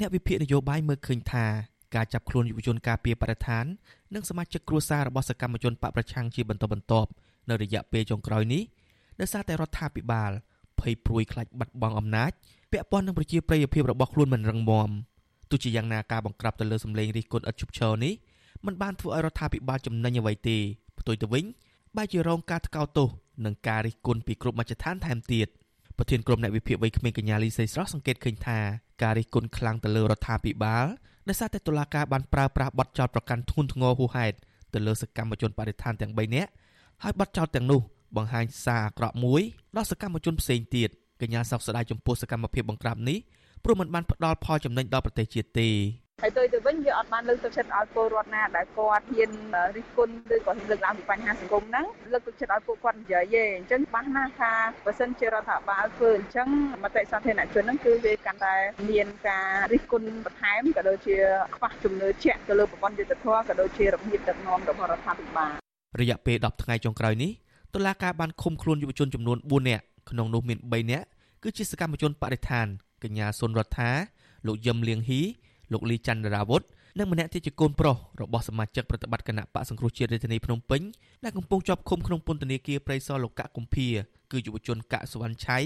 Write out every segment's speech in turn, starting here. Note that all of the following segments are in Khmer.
អ្នកវិភាគនយោបាយមើលឃើញថាការចាប់ខ្លួនយុវជនការពារបរិស្ថាននិងសមាជិកគ្រួសាររបស់សកម្មជនបកប្រឆាំងជាបន្តបន្ទាប់នៅរយៈពេលចុងក្រោយនេះដោយសារតែរដ្ឋាភិបាលភ័យព្រួយខ្លាចបាត់បង់អំណាចពាក់ព័ន្ធនឹងប្រជាប្រិយភាពរបស់ខ្លួនមិនរឹងមាំទោះជាយ៉ាងណាការបង្ក្រាបទៅលើសម្លេងរិះគន់ឥតឈប់ឈរនេះមិនបានធ្វើឲ្យរដ្ឋាភិបាលចំណេញអ្វីទេផ្ទុយទៅវិញបែរជារងការថ្កោលទោសនិងការរិះគន់ពីគ្រប់មជ្ឈដ្ឋានថែមទៀត ប្រធានក្រុមអ្នកវិភាគវ័យក្មេងកញ្ញាលីសីស្រស់សង្កេតឃើញថាការរិះគន់ខ្លាំងទៅលើរដ្ឋាភិបាលដោយសារតែតុលាការបានប្រើប្រាស់បទចោទប្រកាន់ធ្ងន់ធ្ងរហួសហេតុទៅលើសកម្មជនបរិស្ថានទាំង3នាក់ហើយបទចោទទាំងនោះបង្ហាញសារអាក្រក់មួយដល់សកម្មជនផ្សេងទៀតកញ្ញាសោកស្ដាយចំពោះសកម្មភាពបង្ក្រាបនេះព្រោះมันបានផ្ដល់ផលចំណេញដល់ប្រទេសជាតិទេ ហើយទៅទៅវិញវាអត់បានលើកទឹកចិត្តឲ្យពលរដ្ឋណាដែលគាត់ហ៊ានរិះគន់ឬក៏លើកឡើងពីបញ្ហាសង្គមហ្នឹងលើកទឹកចិត្តឲ្យពួកគាត់និយាយទេអញ្ចឹងច្បាស់ណាស់ថាបើសិនជារដ្ឋាភិបាលធ្វើអញ្ចឹងមតិសាធារណជនហ្នឹងគឺវាកាន់តែមានការរិះគន់បន្ថែមក៏ដូចជាខ្វះជំនឿជាក់ទៅលើប្រព័ន្ធយុត្តិធម៌ក៏ដូចជារបៀបដឹកនាំរបស់រដ្ឋាភិបាលរយៈពេល10ថ្ងៃចុងក្រោយនេះតុលាការបានឃុំខ្លួនយុវជនចំនួន4នាក់ក្នុងនោះមាន3នាក់គឺជាសកម្មជនបរិស្ថានកញ្ញាសុនរដ្ឋាលោកយឹមលៀងហ៊ី លោកលីច័ន្ទរាវុធនិងម្នាក់ទៀតជាកូនប្រុសរបស់សមាជិកប្រតិបត្តិគណៈបកសង្គ្រោះជាតិរាជធានីភ្នំពេញដែលកំពុងជាប់ឃុំក្នុងពន្ធនាគារព្រៃសរលោកកកុម្ភាគឺយុវជនកសវណ្ណឆៃ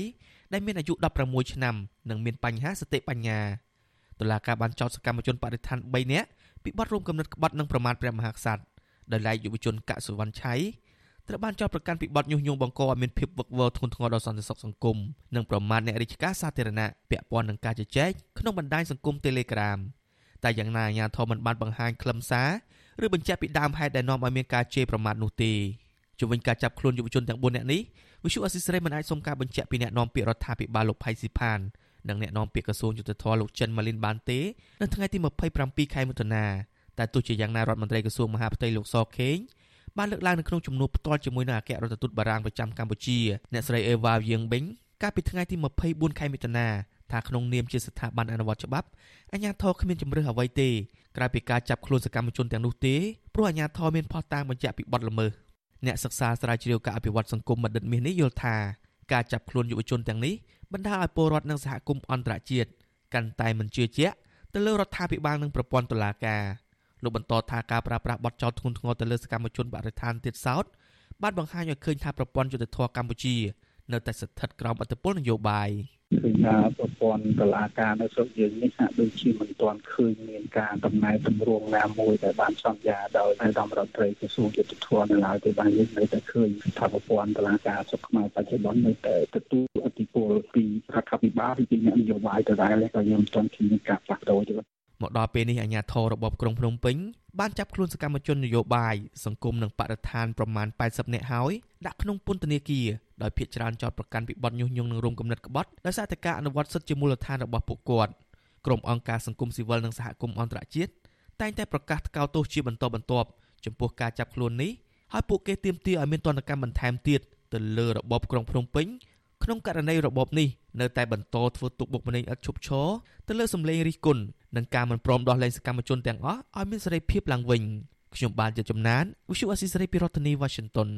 ដែលមានអាយុ16ឆ្នាំនិងមានបញ្ហាសតិបញ្ញាតុលាការបានចោទសកម្មជនបរិស្ថាន3នាក់ពីបទរួមគំនិតក្បត់និងប្រមាថព្រះមហាក្សត្រដោយឡែកយុវជនកសវណ្ណឆៃ ត្រូវបានចោទប្រកាន់ពីបទញុះញង់បង្កឲ្យមានភាពវឹកវរធ្ងន់ធ្ងរដល់សន្តិសុខសង្គមនិងប្រមាថអ្នករាជការសាធារណៈពាក់ព័ន្ធនឹងការជជែកក្នុងបណ្ដាញសង្គម Telegram តែយ៉ាងណាអាញាធមមិនបានបង្ហាញខ្លឹមសារឬបញ្ជាក់ពីដើមហេតុដែលនាំឲ្យមានការជេរប្រមាថនោះទេជំវិញការចាប់ខ្លួនយុវជនទាំង4នាក់នេះវិសុអសិស្រ័យមិនអាចសុំការបញ្ជាក់ពីអ្នកនាំពាក្យរដ្ឋាភិបាលលោកផៃស៊ីផាននិងអ្នកនាំពាក្យក្រសួងយុទ្ធភ័ពលោកចិនម៉ាលីនបានទេនៅថ្ងៃទី27ខែមិថុនាតែទោះជាយ៉ាងណារដ្ឋមន្ត្រីក្រសួងមហាផ្ទៃលោកសខេង បានលើកឡើងនៅក្នុងជំនួបផ្ទាល់ជាមួយនឹងអគ្គរដ្ឋទូតបារាំងប្រចាំកម្ពុជាអ្នកស្រីអេវ៉ាវៀងប៊ិងកាលពីថ្ងៃទី24ខែមិថុនាថាក្នុងនាមជាស្ថាប័នអនុវត្តច្បាប់អាជ្ញាធរគ្មានជំរឿសអ្វីទេក្រៅពីការចាប់ខ្លួនសកម្មជនទាំងនោះទេព្រោះអាជ្ញាធរមានភស្តុតាងបញ្ជាក់ពីបទល្មើសអ្នកសិក្សាស្រាវជ្រាវការអភិវឌ្ឍសង្គមបណ្ឌិតមាសនេះយល់ថាការចាប់ខ្លួនយុវជនទាំងនេះបណ្ដាលឲ្យពលរដ្ឋនិងសហគមន៍អន្តរជាតិកាន់តែមិនជឿជាក់ទៅលើរដ្ឋាភិបាលនិងប្រព័ន្ធតុលាការ លោកបន្តថាការប្រើប្រាស់បទចោទធ្ងន់ធ្ងរទៅលើសកម្មជនបរិស្ថានទៀតសោតបានបង្ហាញឲ្យឃើញថាប្រព័ន្ធយុត្តិធម៌កម្ពុជា នៅតែស្ថិតក្រោមឥទ្ធិពលនយោបាយឃើញថាប្រព័ន្ធតុលាការនៅស្រុកយើងនេះហាក់ដូចជាមិនទាន់ឃើញមានការដំណើរទម្រង់ណាមួយដែលបានសន្យាដោយអាយដាមរដ្ឋត្រីក្រសួងយុទ្ធភ័ពនៅឡើយទេបានយើងនៅតែឃើញថាប្រព័ន្ធតុលាការស្រុកខ្មែរបច្ចុប្បន្ននៅតែទទួលឥទ្ធិពលពីរដ្ឋាភិបាលពីអ្នកនយោបាយទៅដែរតែយើងមិនទាន់ឃើញការផ្លាស់ប្ដូរទេ មកដល់ពេលនេះអាជ្ញាធររបបក្រុងភ្នំពេញបានចាប់ខ្លួនសកម្មជននយោបាយសង្គមនិងបរិស្ថានប្រមាណ80នាក់ហើយដាក់ក្នុងពន្ធនាគារដោយភាគច្រើនចោទប្រកាន់ពីបទញុះញង់និងរួមគំនិតក្បត់ដោយសារតែការអនុវត្តសិទ្ធិជាមូលដ្ឋានរបស់ពួកគាត់ក្រុមអង្គការសង្គមស៊ីវិលនិងសហគមន៍អន្តរជាតិតែងតែប្រកាសថ្កោលទោសជាបន្តបន្ទាប់ចំពោះការចាប់ខ្លួននេះហើយពួកគេទាមទារឲ្យមានទណ្ឌកម្មបន្ថែមទៀតទៅលើរបបក្រុងភ្នំពេញ ក្នុងករណីរបបនេះនៅតែបន្តធ្វើទុកបុកម្នេញឥតឈប់ឈរទៅលើសម្លេងរិះគន់និងការមិនព្រមដោះលែងសកម្មជនទាំងអស់ឲ្យមានសេរីភាពឡើងវិញខ្ញុំបានជាចំណាន Visual Assisray ពីរដ្ឋធានី Washington